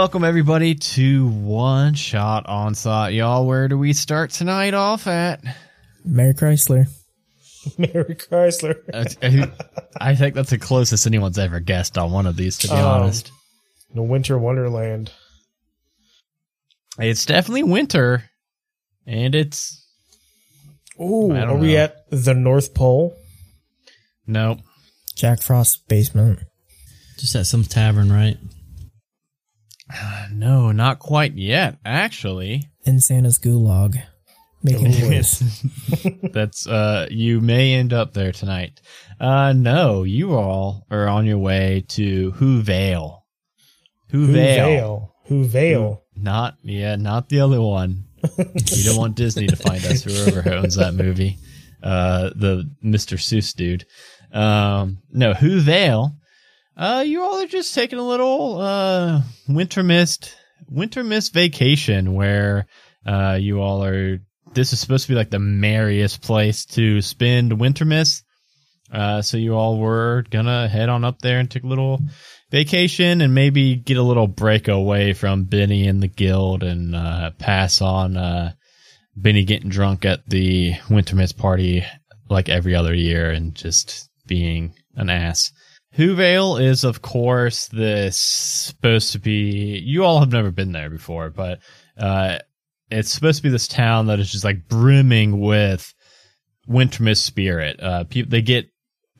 Welcome everybody to One Shot Onslaught, y'all. Where do we start tonight off at? Mary Chrysler. Mary Chrysler. I think that's the closest anyone's ever guessed on one of these, to be Um, honest. The Winter Wonderland. It's definitely winter, and it's Oh, are don't we at the North Pole? nope. Jack Frost's basement. Just at some tavern, right? No, not quite yet. Actually, In Santa's gulag. Making Ooh. noise. that's uh, you may end up there tonight. Uh, no, you all are on your way to Who Vale. Who Who Vale. Vale? Who Vale? Not yeah, not the other one. you don't want Disney to find us, whoever owns that movie. Uh, the Mr. Seuss dude. Um, no, Who Vale. Uh, you all are just taking a little uh winter mist winter mist vacation where uh you all are. This is supposed to be like the merriest place to spend winter mist. Uh, so you all were gonna head on up there and take a little vacation and maybe get a little break away from Benny and the guild and uh, pass on uh, Benny getting drunk at the Winter Mist party like every other year and just being an ass. Whovale is, of course, this supposed to be. You all have never been there before, but uh, it's supposed to be this town that is just like brimming with Winter Mist spirit. Uh, people they get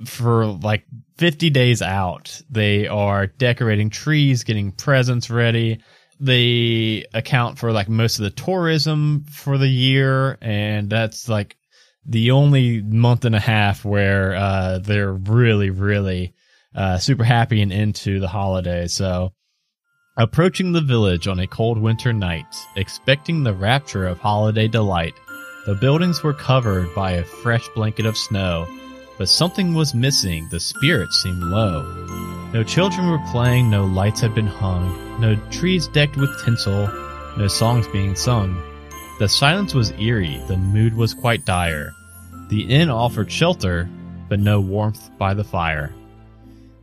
for like 50 days out. They are decorating trees, getting presents ready. They account for like most of the tourism for the year, and that's like the only month and a half where uh, they're really, really uh, super happy and into the holiday. So, approaching the village on a cold winter night, expecting the rapture of holiday delight, the buildings were covered by a fresh blanket of snow but something was missing. The spirits seemed low. No children were playing, no lights had been hung, no trees decked with tinsel, no songs being sung. The silence was eerie, the mood was quite dire. The inn offered shelter, but no warmth by the fire.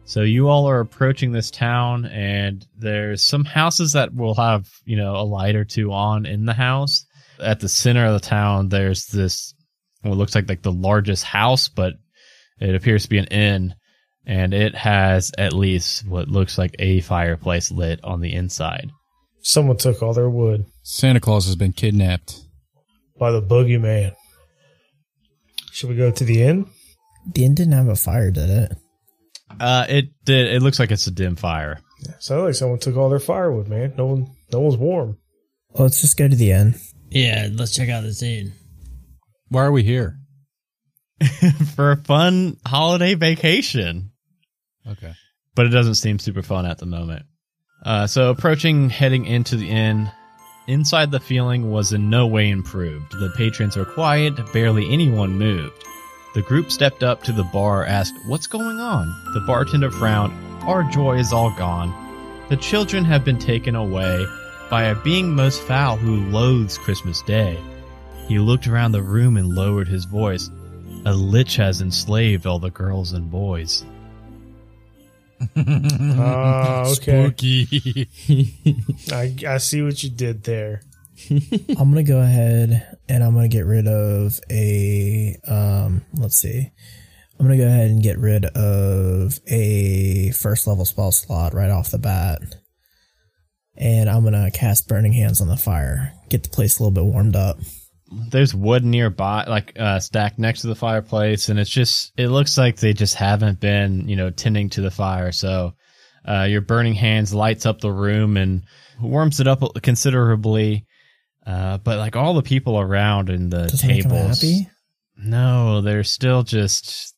So you all are approaching this town, and there's some houses that will have, you know, a light or two on in the house. At the center of the town, there's this what looks like like the largest house, but it appears to be an inn, and it has at least what looks like a fireplace lit on the inside. Someone took all their wood Santa Claus has been kidnapped. by the boogeyman. Should we go to the inn? The inn didn't have a fire, did it? Uh, it did. It looks like it's a dim fire. Sounds like someone took all their firewood, man. No one, no one's warm. Well, let's just go to the inn. Yeah, let's check out the scene. Why are we here? for a fun holiday vacation. Okay. but it doesn't seem super fun at the moment. Uh, so approaching, heading into the inn, inside the feeling was in no way improved. The patrons were quiet, barely anyone moved. The group stepped up to the bar, asked, "What's going on?" The bartender frowned, "Our joy is all gone. The children have been taken away by a being most foul who loathes Christmas Day." He looked around the room and lowered his voice. A lich has enslaved all the girls and boys. Ah, okay. Spooky. I, I see what you did there. I'm gonna go ahead and I'm gonna get rid of a um let's see. I'm gonna go ahead and get rid of a first level spell slot right off the bat. And I'm gonna cast Burning Hands on the fire. Get the place a little bit warmed up. there's wood nearby, like uh, stacked next to the fireplace, and it's just it looks like they just haven't been, you know, tending to the fire. So uh, your burning hands lights up the room and warms it up considerably. Uh, but like all the people around in the Doesn't make 'em tables, happy. no, they're still just.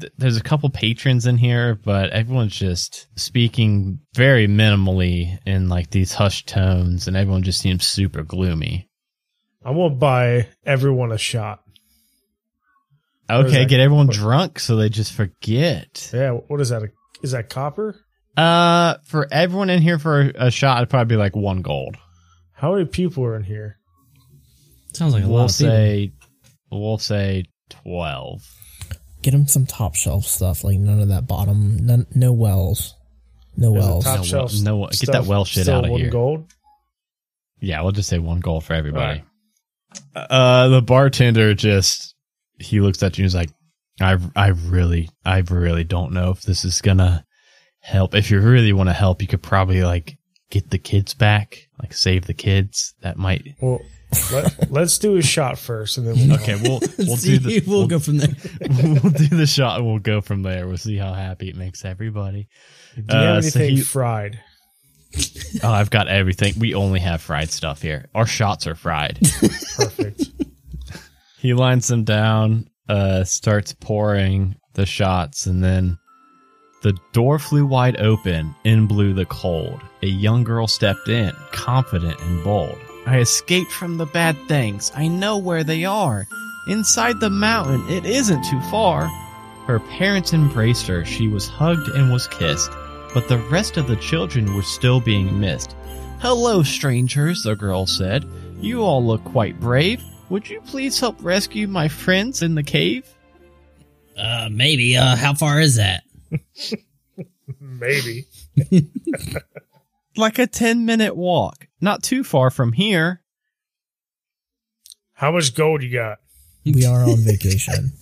th- There's a couple patrons in here, but everyone's just speaking very minimally in like these hushed tones, and everyone just seems super gloomy. I won't buy everyone a shot. Okay, get everyone What- drunk so they just forget. Yeah, what is that? A, is that copper? Uh, for everyone in here for a, a shot, it'd probably be like one gold. How many people are in here? Sounds like a We'll lot of people. say, we'll say twelve. Get him some top shelf stuff, like none of that bottom, none, no wells. No Is it wells. top No, shelf well- no, get that well shit out of one here. gold. Yeah, we'll just say one goal for everybody. Uh, the bartender just he looks at you and is like, I, I really, I really don't know if this is gonna help. If you really want to help, you could probably like get the kids back, like save the kids. That might. Well, let, let's do a shot first, and then we'll Okay, we'll we'll See, do the we'll, we'll, go from there. we'll do the shot and we'll go from there. We'll see how happy it makes everybody. Do you have Uh, so anything he- fried? Oh, I've got everything. We only have fried stuff here. Our shots are fried. Perfect. He lines them down, uh, starts pouring the shots, and then the door flew wide open. In blew the cold. A young girl stepped in, confident and bold. I escaped from the bad things. I know where they are. Inside the mountain, it isn't too far. Her parents embraced her. She was hugged and was kissed. But the rest of the children were still being missed. Hello, strangers, the girl said. You all look quite brave. Would you please help rescue my friends in the cave? Uh, maybe. Uh, how far is that? Maybe. Like a 10 minute walk. Not too far from here. How much gold you got? We are on vacation.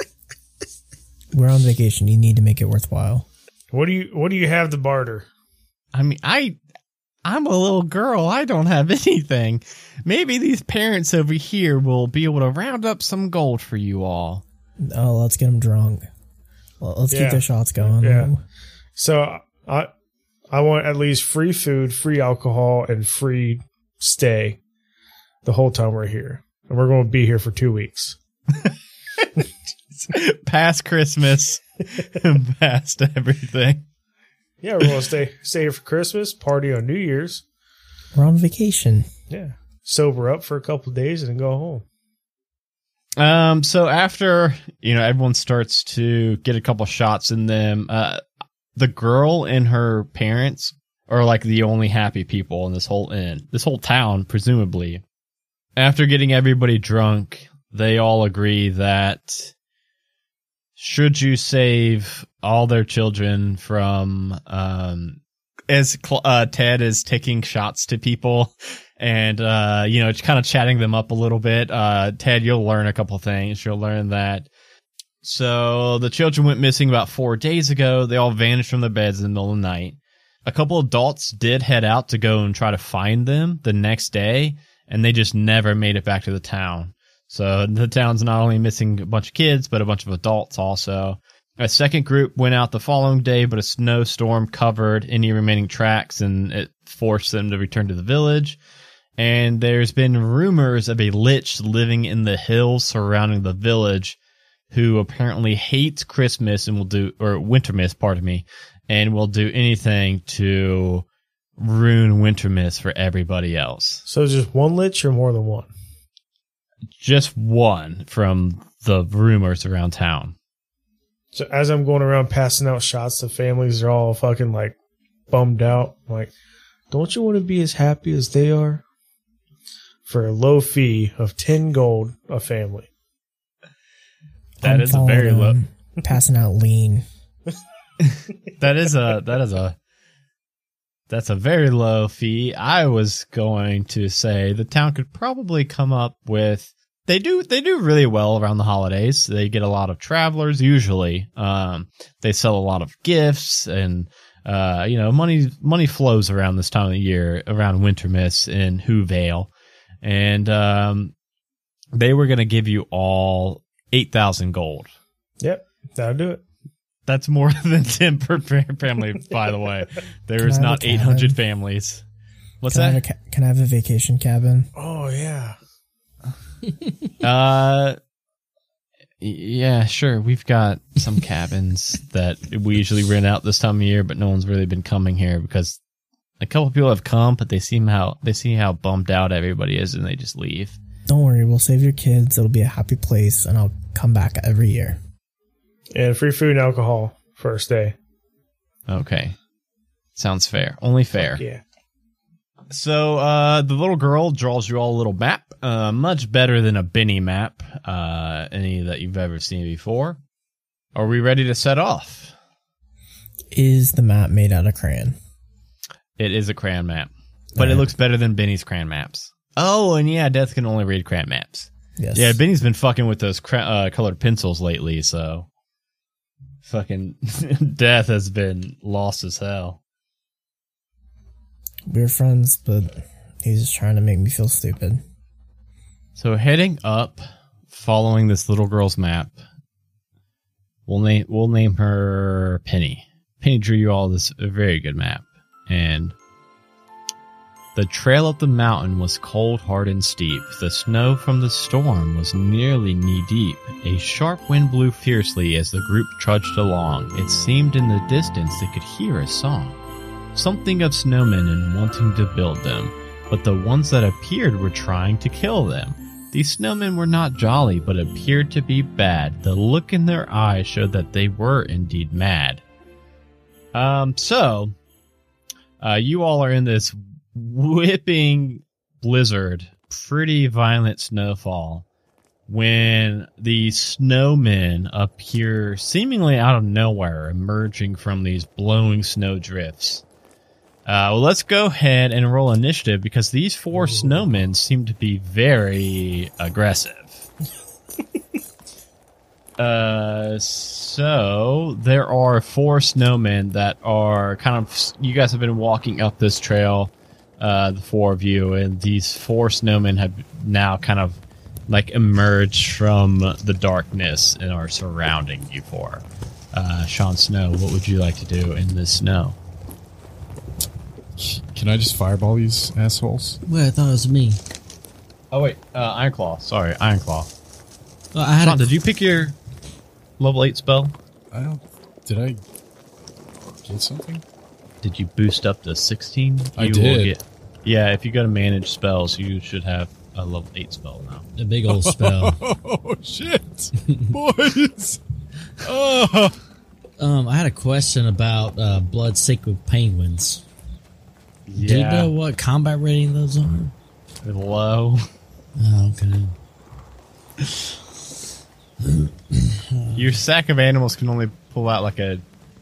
We're on vacation. You need to make it worthwhile. What do you What do you have to barter? I mean, I. I'm a little girl. I don't have anything. Maybe these parents over here will be able to round up some gold for you all. Oh, let's get them drunk. Well, let's Yeah. keep the shots going. Yeah. So I I want at least free food, free alcohol, and free stay the whole time we're here, and we're going to be here for two weeks. Past Christmas and past everything. Yeah, we're going to stay stay here for Christmas, party on New Year's. We're on vacation. Yeah, sober up for a couple of days and then go home. Um, so after, you know, everyone starts to get a couple shots in them, uh, the girl and her parents are like the only happy people in this whole inn, this whole town, presumably. After getting everybody drunk, they all agree that should you save all their children from, um, as uh, Ted is taking shots to people and uh, you know, kind of chatting them up a little bit. Uh, Ted, you'll learn a couple things. You'll learn that. So the children went missing about four days ago. They all vanished from their beds in the middle of the night. A couple adults did head out to go and try to find them the next day, and they just never made it back to the town. So the town's not only missing a bunch of kids, but a bunch of adults also. A second group went out the following day, but a snowstorm covered any remaining tracks and it forced them to return to the village. And there's been rumors of a lich living in the hills surrounding the village who apparently hates Christmas and will do, or Wintermas, pardon me, and will do anything to ruin Wintermas for everybody else. So just one lich or more than one? Just one from the rumors around town. So as I'm going around passing out shots to families, they're all fucking like bummed out. I'm like, don't you want to be as happy as they are? For a low fee of ten gold a family. That I'm is a very low. Passing out lean. That is a that is a that's a very low fee. I was going to say the town could probably come up with they do they do really well around the holidays. They get a lot of travelers usually. Um, they sell a lot of gifts and uh, you know money money flows around this time of the year around Wintermas in Whovale, and um, they were going to give you all eight thousand gold. Yep, that'll do it. That's more than 10 per family, by the way. There Can is I have not 800 families. What's Can I, have a that? ca- can I have a vacation cabin? Oh yeah. Uh, yeah, sure. We've got some cabins that we usually rent out this time of year, but no one's really been coming here because a couple people have come, but they seem how they see how bummed out everybody is, and they just leave. Don't worry, we'll save your kids. It'll be a happy place, and I'll come back every year. And free food and alcohol first day. Okay, sounds fair. Only fair. Yeah. So uh, the little girl draws you all a little map, uh, much better than a Benny map, uh, any that you've ever seen before. Are we ready to set off? Is the map made out of crayon? It is a crayon map, but it looks better than Benny's crayon maps. Oh, and yeah, Death can only read crayon maps. Yes. Yeah, Benny's been fucking with those cra- uh, colored pencils lately, so fucking Death has been lost as hell. We're friends, but he's just trying to make me feel stupid. So heading up, following this little girl's map, we'll name we'll name her Penny. Penny drew you all this very good map, and the trail up the mountain was cold, hard, and steep. The snow from the storm was nearly knee deep. A sharp wind blew fiercely as the group trudged along. It seemed in the distance they could hear a song. Something of snowmen and wanting to build them, but the ones that appeared were trying to kill them. These snowmen were not jolly, but appeared to be bad. The look in their eyes showed that they were indeed mad. Um, so, uh, you all are in this whipping blizzard, pretty violent snowfall, when the snowmen appear seemingly out of nowhere, emerging from these blowing snow drifts. Uh, well, let's go ahead and roll initiative because these four snowmen seem to be very aggressive. Uh, so there are four snowmen that are kind of. You guys have been walking up this trail, uh, the four of you, and these four snowmen have now kind of like emerged from the darkness and are surrounding you four. Uh, Sean Snow, what would you like to do in this snow? Can I just fireball these assholes? Well, I thought it was me. Oh wait, uh, Ironclaw. Sorry, Ironclaw. Well, I had Sean, a, did you pick your level eight spell? I don't. Did I get something? Did you boost up to sixteen? I You did. Get, yeah, if you go to manage spells, you should have a level eight spell now. a big old spell. Oh shit, boys! Oh, um, I had a question about uh, blood sacred penguins. Yeah. Do you know what combat rating those are? low. Oh, okay. Your sack of animals can only pull out like a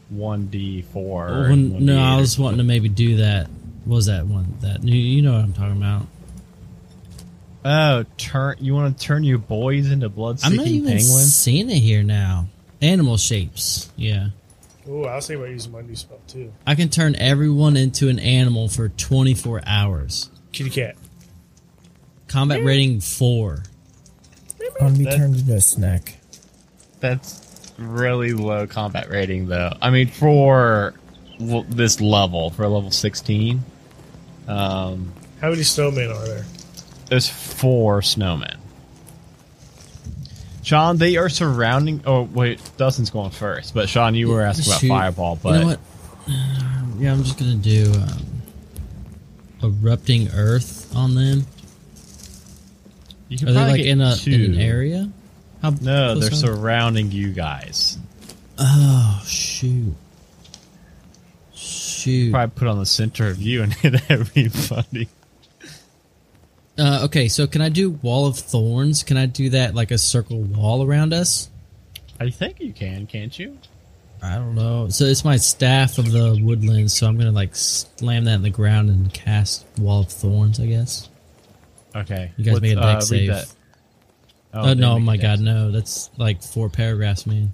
one d four. Well, no, I was wanting to maybe do that. What was that one? That you, you know what I'm talking about. Oh, turn! You want to turn your boys into blood? I'm not even penguins? seeing it here now. Animal shapes. Yeah. Oh, I was thinking about using my new spell too. I can turn everyone into an animal for 24 hours. Kitty cat. Combat rating 4. I want to be turned into a snack. That's really low combat rating, though. I mean, for this level, for level sixteen, um, How many snowmen are there? there's four snowmen. Sean, they are surrounding. Oh wait, Dustin's going first, but Sean, you were asking about fireball. But you know what? Uh, yeah, I'm just going to do um, erupting earth on them. You can Are they probably like get in a two. in an area? How No, they're are surrounding you guys. Oh shoot! Shoot. Probably put on the center of you and hit everybody. Uh, okay, so can I do wall of thorns? Can I do that like a circle wall around us? I think you can, can't you? I don't know. So it's my staff of the woodlands, so I'm gonna like slam that in the ground and cast wall of thorns. I guess. Okay. You guys Let's, make a Dex uh, save. that. Oh, no, my god, no. That's like four paragraphs, man.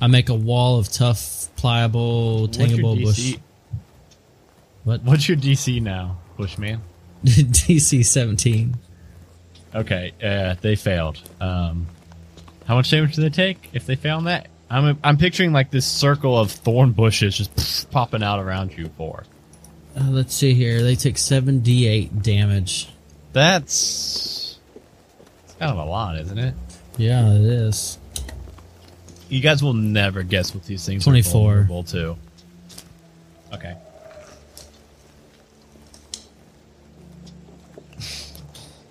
I make a wall of tough, pliable, tangible bush. What? What's your DC now, Bushman? DC 17. Okay, uh, they failed. Um, how much damage do they take if they fail on that? I'm I'm picturing like this circle of thorn bushes just popping out around you for. Uh, let's see here. They take 7d8 damage. That's it's kind of a lot, isn't it? Yeah, it is. You guys will never guess what these things 24. are vulnerable to. Okay.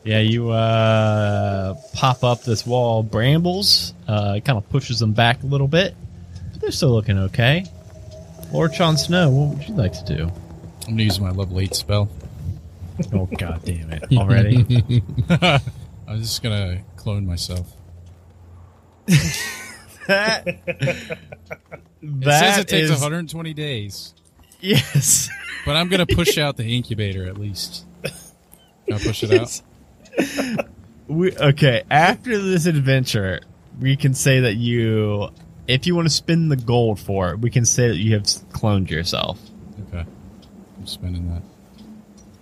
Yeah, you uh, pop up this wall of brambles. Uh, it kind of pushes them back a little bit, but they're still looking okay. Lord Jon Snow, what would you like to do? I'm gonna use my level eight spell. Oh God damn it! Already? I'm just gonna clone myself. that It says it takes is- 120 days. Yes. But I'm gonna push out the incubator at least. Can I push it out? We, okay, after this adventure, we can say that you, if you want to spin the gold for it, we can say that you have cloned yourself. Okay. I'm spending that.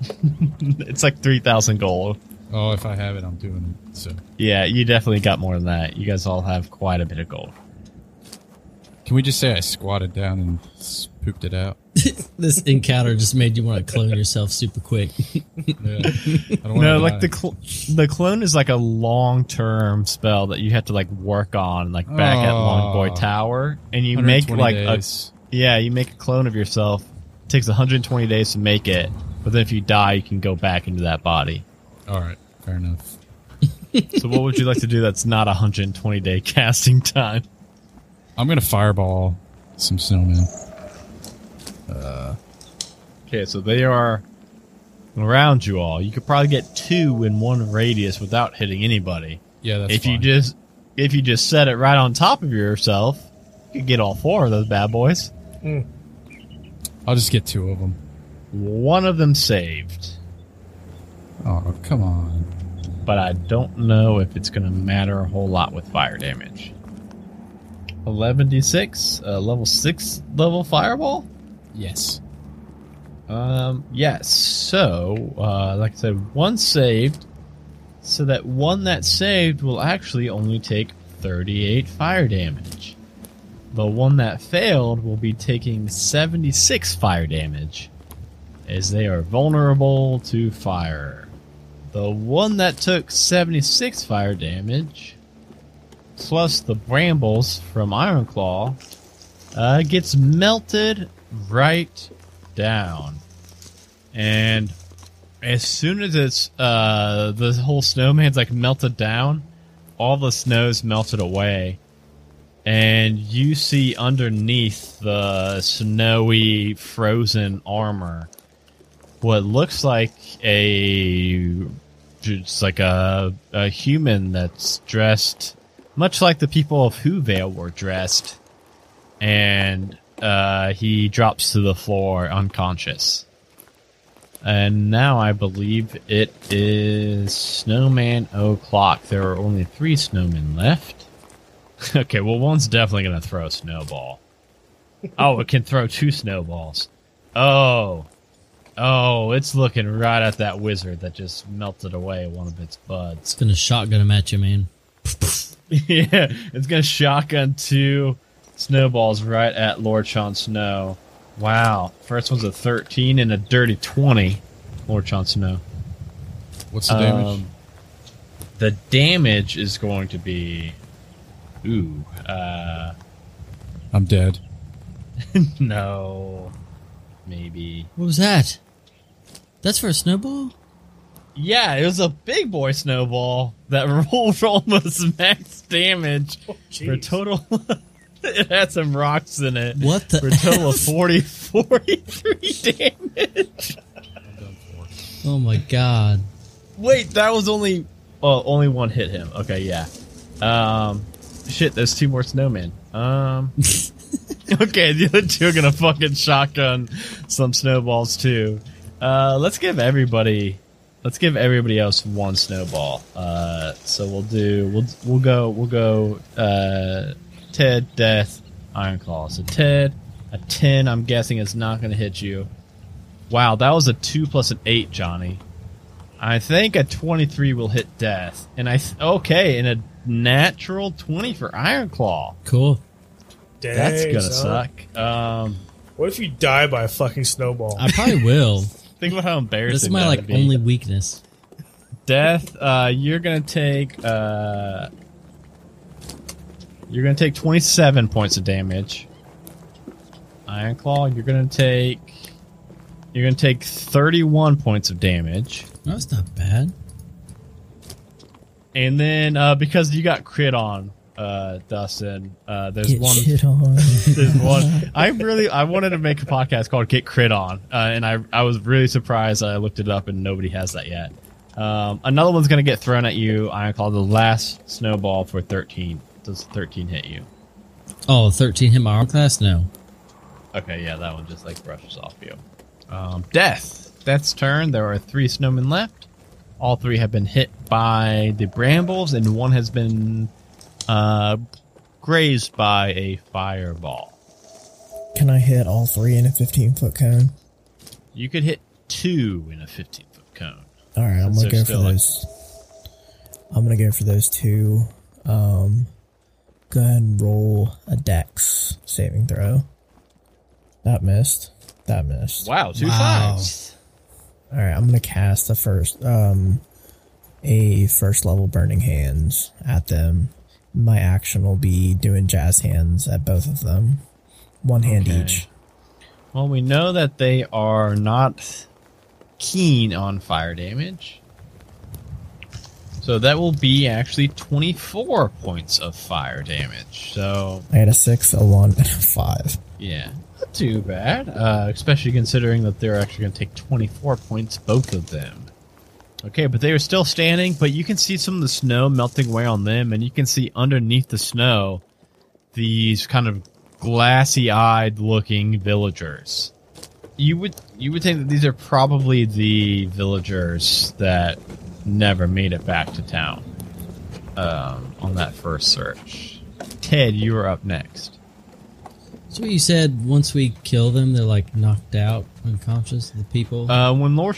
It's like 3,000 gold. Oh, if I have it, I'm doing it. So, Yeah, you definitely got more than that. You guys all have quite a bit of gold. can we just say I squatted down and pooped it out? This encounter just made you want to clone yourself super quick. Yeah. I don't wanna No, die. like the cl- the clone is like a long term spell that you have to like work on, like back at Long Boy Oh. Tower, and you make like days. a yeah, you make a clone of yourself. It takes 120 days to make it, but then if you die, you can go back into that body. All right, fair enough. So, what would you like to do that's not a 120 day casting time? I'm gonna fireball some snowmen. Uh, okay, so they are around you all. You could probably get two in one radius without hitting anybody. Yeah, that's if you just if you just set it right on top of yourself, you could get all four of those bad boys. Hmm. I'll just get two of them. One of them saved, Oh, come on. but I don't know if it's going to matter a whole lot with fire damage. 11d6, uh, level 6 level fireball? Yes. Um, yes. So, uh, like I said, one saved. So that one that saved will actually only take 38 fire damage. The one that failed will be taking 76 fire damage, as they are vulnerable to fire. The one that took 76 fire damage, plus the brambles from Ironclaw, uh, gets melted right down. And as soon as it's uh the whole snowman's like melted down, all the snow's melted away. And you see underneath the snowy frozen armor what looks like a just like a a human that's dressed much like the people of Whovale were dressed. And uh, he drops to the floor unconscious. And now I believe it is Snowman O'Clock. There are only three snowmen left. okay, well, one's definitely going to throw a snowball. oh, it can throw two snowballs. Oh. Oh, it's looking right at that wizard that just melted away one of its buds. It's gonna shotgun him at you, man. yeah, it's gonna shotgun two snowballs right at Lord Sean Snow. Wow, first one's a thirteen and a dirty twenty. Lord Sean Snow. What's the damage? Um, the damage is going to be, ooh, uh, I'm dead. no, maybe. What was that? That's for a snowball? Yeah, it was a big boy snowball that rolled almost max damage for a total. it had some rocks in it. What the? for a total of 40, 43 damage. Oh my god. Wait, that was only oh, only one hit him. Okay, yeah. Um, shit, there's two more snowmen. Um, okay, the other two are gonna fucking shotgun some snowballs too. Uh, let's give everybody, let's give everybody else one snowball. Uh, so we'll do, we'll we'll go, we'll go. Uh, Ted, Death, Iron Claw. So Ted, a ten. I'm guessing is not gonna hit you. Wow, that was a two plus an eight, Johnny. I think a 23 will hit death. And I, th- okay, and a natural 20 for Iron Claw. Cool. Dang, That's gonna son. suck. Um, What if you die by a fucking snowball? I probably will. think about how embarrassing this is my that like be. only weakness. death. Uh, you're gonna take, uh, you're gonna take 27 points of damage. Iron Claw, you're gonna take, you're gonna take 31 points of damage. That's not bad. And then, uh, because you got crit on, uh, Dustin, uh, there's Get one. There's one. I really I wanted to make a podcast called Get Crit On, uh, and I I was really surprised. I looked it up and nobody has that yet. Um, another one's gonna get thrown at you. I call the last snowball for 13. Does 13 hit you? Oh, 13 hit my arm class? No. Okay, yeah, that one just like brushes off you. Um, Death. Death's turn. There are three snowmen left. All three have been hit by the brambles, and one has been uh, grazed by a fireball. Can I hit all three in a 15 foot cone? You could hit two in a 15 foot cone. All right, I'm Since gonna go for those. I'm gonna go for those two. Um, go ahead and roll a Dex saving throw. That missed. That missed. Wow, two Wow. fives. All right, I'm gonna cast the first, um, a first level burning hands at them. My action will be doing jazz hands at both of them, one hand Okay. each. Well, we know that they are not keen on fire damage. So that will be actually 24 points of fire damage. So, I had a six, a one, and a five. yeah, not too bad. Uh, especially considering that they're actually going to take 24 points, both of them. Okay, but they are still standing, but you can see some of the snow melting away on them, and you can see underneath the snow these kind of glassy eyed looking villagers. You would you would think that these are probably the villagers that never made it back to town um, on that first search. Ted, you are up next. So you said once we kill them, they're like knocked out, unconscious. The people. Uh, when Lord,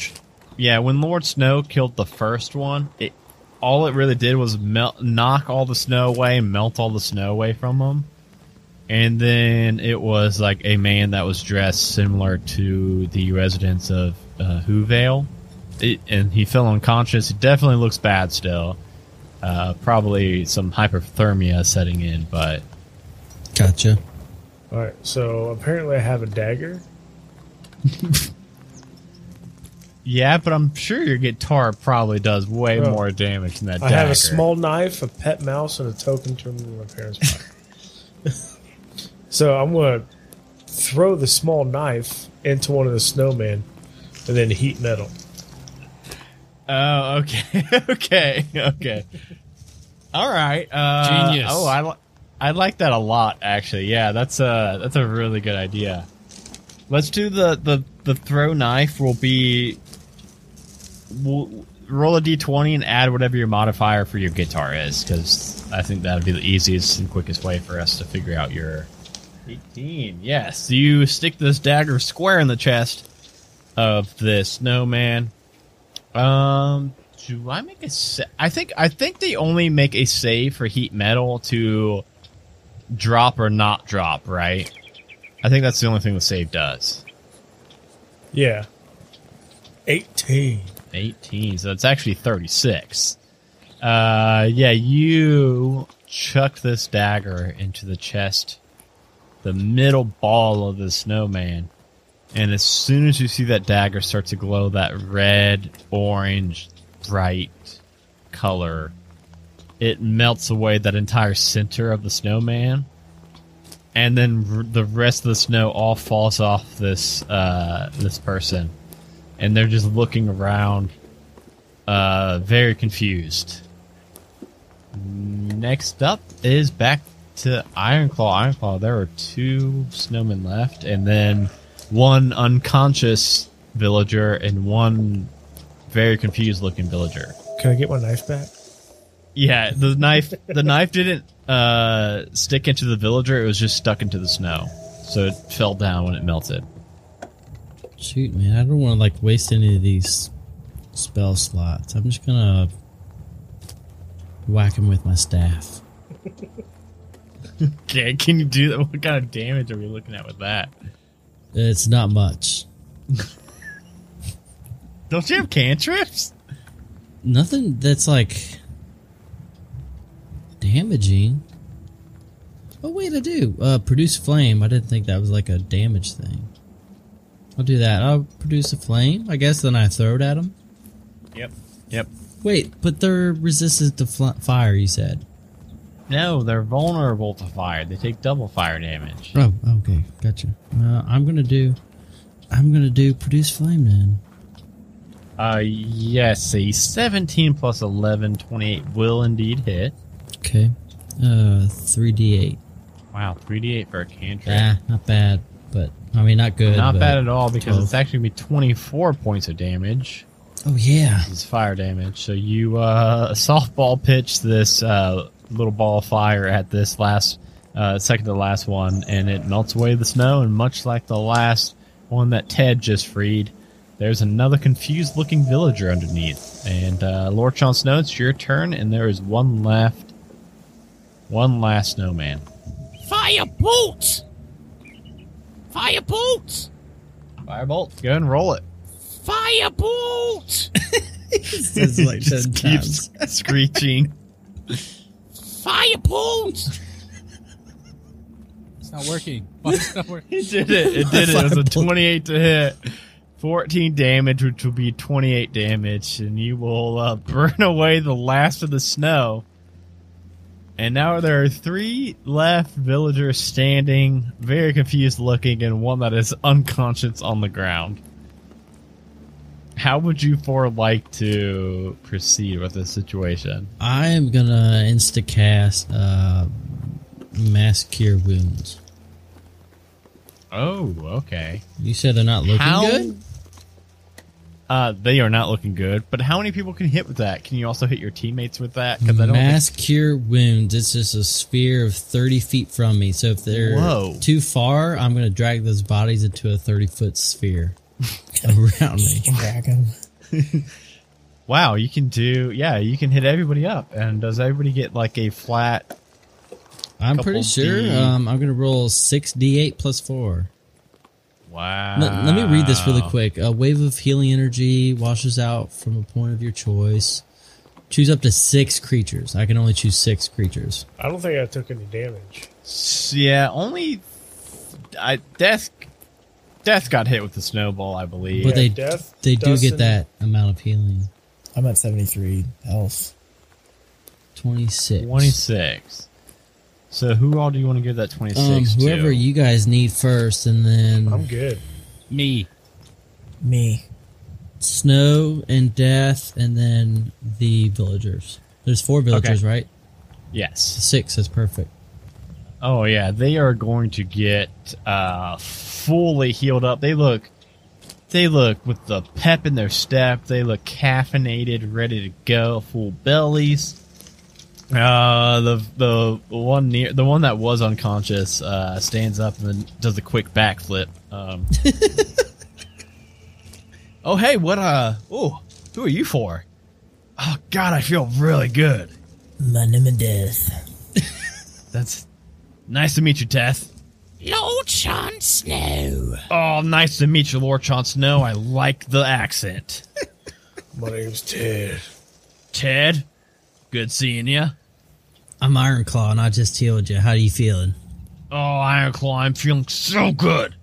yeah, when Lord Snow killed the first one, it all it really did was melt, knock all the snow away, and melt all the snow away from them. And then it was like a man that was dressed similar to the residents of uh, Whovale. It, and he fell unconscious. He definitely looks bad still. Uh, probably some hypothermia setting in, but gotcha. All right, so apparently I have a dagger. yeah. But I'm sure your guitar probably does way Bro, more damage than that. I have a small knife, a pet mouse, and a token turned in my parents' so I'm gonna throw the small knife into one of the snowmen, and then heat metal. Oh, okay, okay, okay. All right. Uh, Genius. Oh, I li- I like that a lot. Actually, yeah, that's a that's a really good idea. Let's do the the the throw knife. Will be we'll roll a d20 and add whatever your modifier for your guitar is, because I think that'd be the easiest and quickest way for us to figure out your 18. Yes, you stick this dagger square in the chest of this snowman. Um, do I make a sa- I think I think they only make a save for heat metal to drop or not drop, right? I think that's the only thing the save does. Yeah, eighteen. 18, so it's actually 36. Uh, yeah, you chuck this dagger into the chest, the middle ball of the snowman, and as soon as you see that dagger start to glow that red, orange, bright color, it melts away that entire center of the snowman, and then the rest of the snow all falls off this uh, this person and they're just looking around, uh, very confused. Next up is back to Ironclaw. Ironclaw, there are two snowmen left, and then one unconscious villager and one very confused looking villager. Can I get my knife back? Yeah, the knife the knife didn't uh, stick into the villager; it was just stuck into the snow, so it fell down when it melted. Shoot, man, I don't want to like waste any of these spell slots. I'm just gonna whack him with my staff. Okay, can you do that? What kind of damage are we looking at with that? It's not much. Don't you have cantrips? Nothing that's like damaging. Oh wait, I do. Uh, produce flame. I didn't think that was like a damage thing. I'll do that. I'll produce a flame. I guess then I throw it at them. Yep. Yep. Wait, but they're resistant to fire. You said. No, they're vulnerable to fire. They take double fire damage. Oh, okay, gotcha. Uh, I'm gonna do. I'm gonna do produce flame then. Uh, yes, see, 17 plus 11, 28 will indeed hit. Okay. Uh, three d eight. Wow, 3d8 for a cantrip. Ah, not bad, but I mean, not good. Not bad at all because 12. it's actually gonna be 24 points of damage. Oh yeah. It's fire damage. So you uh, softball pitch this uh, little ball of fire at this last uh, second to last one, and it melts away the snow. And much like the last one that Ted just freed, there's another confused looking villager underneath. And uh, Lord Jon Snow, it's your turn, and there is one left, one last snowman. Fire bolts! Fire bolts! Firebolt, go and roll it. Fire bolts! It's like Just keeps screeching. Fire bolts! It's not working. Why is it not working? It did it. It did it. It was a 28 to hit. 14 damage, which will be 28 damage, and you will uh, burn away the last of the snow. And now there are three left villagers standing, very confused looking, and one that is unconscious on the ground. How would you four like to proceed with this situation? I am gonna insta cast uh, mass cure wounds. Oh, okay. You said they're not looking How- good. Uh, they are not looking good, but how many people can hit with that? Can you also hit your teammates with that? Because I don't think Mass cure wounds. It's just a sphere of thirty feet from me. So if they're Whoa. too far, I'm gonna drag those bodies into a thirty foot sphere around me. Drag 'em. Wow, you can do yeah, you can hit everybody up. And does everybody get like a flat? I'm pretty sure. Um, I'm gonna roll six d8 plus four. Wow. Let, let me read this really quick. A wave of healing energy washes out from a point of your choice. Choose up to six creatures. I can only choose six creatures. I don't think I took any damage. Yeah, only I death death got hit with the snowball, I believe. But they Death, they do get that amount of healing. I'm at 73 health. Twenty six. Twenty six. So who all do you want to give that twenty six? Um, whoever to? you guys need first, and then I'm good. Me. Me. snow and death, and then the villagers. There's four villagers, right? yes. Six is perfect. Oh yeah, they are going to get uh fully healed up. They look they look with the pep in their step. They look caffeinated, ready to go, full bellies. Uh the the one near the one that was unconscious uh stands up and then does a quick backflip. Um Oh hey, what uh oh, who are you for? Oh god, I feel really good. My name is Death. That's nice to meet you, Death. Lord Jon Snow. Oh, nice to meet you, Lord Jon Snow. I like the accent. My name's Ted. Ted, good seeing you. I'm Ironclaw, and I just healed you. How are you feeling? Oh, Ironclaw, I'm feeling so good.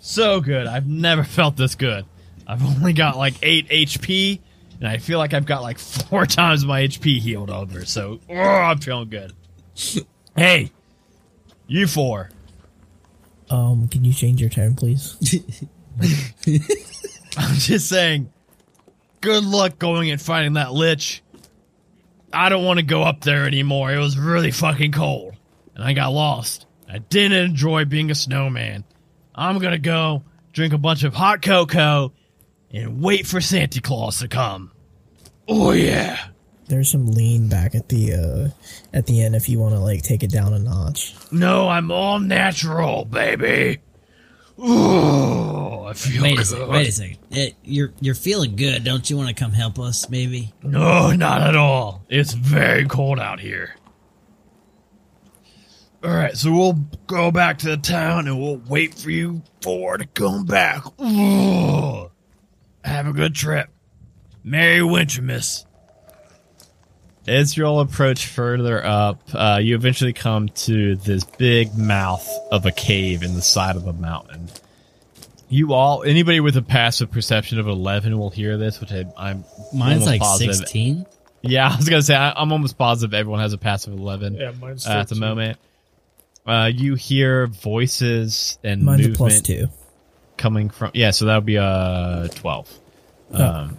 So good. I've never felt this good. I've only got like 8 HP, and I feel like I've got like four times my HP healed over, so oh, I'm feeling good. hey, you four. Um, can you change your tone, please? I'm just saying, good luck going and fighting that lich. I don't want to go up there anymore. It was really fucking cold. And I got lost. I didn't enjoy being a snowman. I'm gonna go drink a bunch of hot cocoa and wait for Santa Claus to come. Oh yeah. There's some lean back at the uh at the end if you want to like take it down a notch. No, I'm all natural, baby. Ooh, I feel Wait a good. second. Wait a second. Eh, you're you're feeling good. Don't you want to come help us? Maybe. No, not at all. It's very cold out here. All right, so we'll go back to the town and we'll wait for you four to come back. Ooh. Have a good trip. Merry Wintermas. As you all approach further up, uh, you eventually come to this big mouth of a cave in the side of a mountain. You all, anybody with a passive perception of 11 will hear this, which I, I'm Mine's like positive. sixteen. Yeah, I was gonna say I, I'm almost positive everyone has a passive eleven Yeah, mine's uh, at the moment. Uh, you hear voices and Mine's a movement plus two. coming from. Yeah, so that would be a twelve. Um,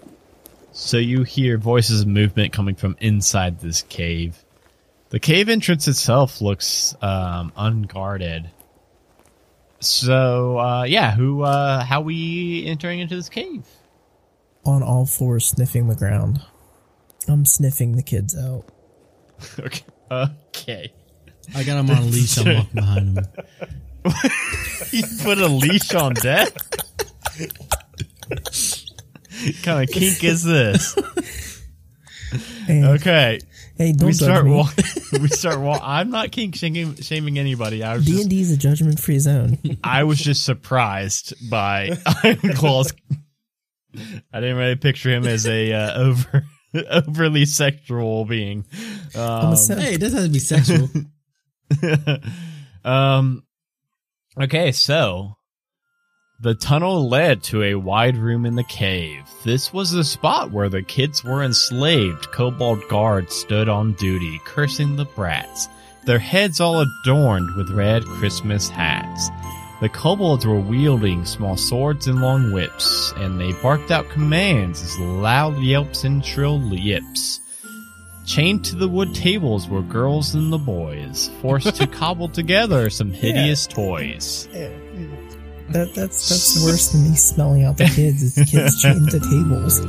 so you hear voices and movement coming from inside this cave. The cave entrance itself looks um, unguarded. So uh, yeah, who? Uh, how we entering into this cave? On all fours, sniffing the ground. I'm sniffing the kids out. Okay. Okay. I got him on a leash. I'm walking behind him. You put a leash on death. kind of kink is this? Hey, Okay. hey don't we judge start me. walk. we start walk. I'm not kink shaming, shaming anybody. I was D and D is a judgment free zone. I was just surprised by Ironclaw's. I didn't really picture him as a uh, over overly sexual being. I'm Um, a simp. Hey, it doesn't have to be sexual. um. Okay, so the tunnel led to a wide room in the cave. This was the spot where the kids were enslaved. Kobold guards stood on duty, cursing the brats. Their heads all adorned with red Christmas hats. The kobolds were wielding small swords and long whips, and they barked out commands as loud yelps and shrill yips. Chained to the wood tables were girls and the boys, forced to cobble together some hideous toys. That that's that's worse than me smelling out the kids. It's kids chained to tables.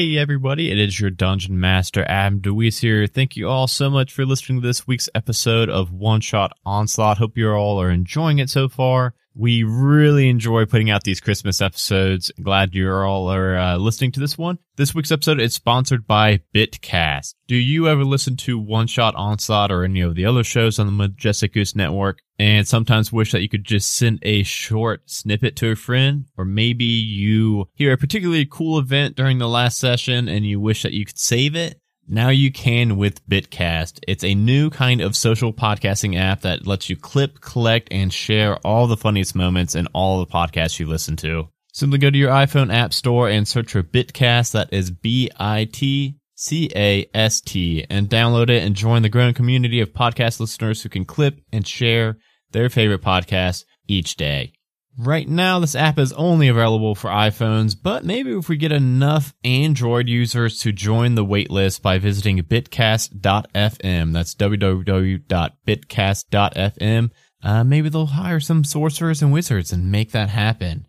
Hey everybody, it is your Dungeon Master Adam DeWeese here. Thank you all so much for listening to this week's episode of One Shot Onslaught. Hope you all are enjoying it so far. We really enjoy putting out these Christmas episodes. Glad you all are uh, listening to this one. This week's episode is sponsored by Bitcast. Do you ever listen to One Shot Onslaught or any of the other shows on the Majestic Goose Network and sometimes wish that you could just send a short snippet to a friend? Or maybe you hear a particularly cool event during the last session and you wish that you could save it? Now you can with Bitcast. It's a new kind of social podcasting app that lets you clip, collect, and share all the funniest moments in all the podcasts you listen to. Simply go to your iPhone app store and search for Bitcast. That is B-I-T C-A-S-T and download it and join the growing community of podcast listeners who can clip and share their favorite podcasts each day. Right now, this app is only available for iPhones, but maybe if we get enough Android users to join the waitlist by visiting bitcast.fm, that's www.bitcast.fm, uh, maybe they'll hire some sorcerers and wizards and make that happen.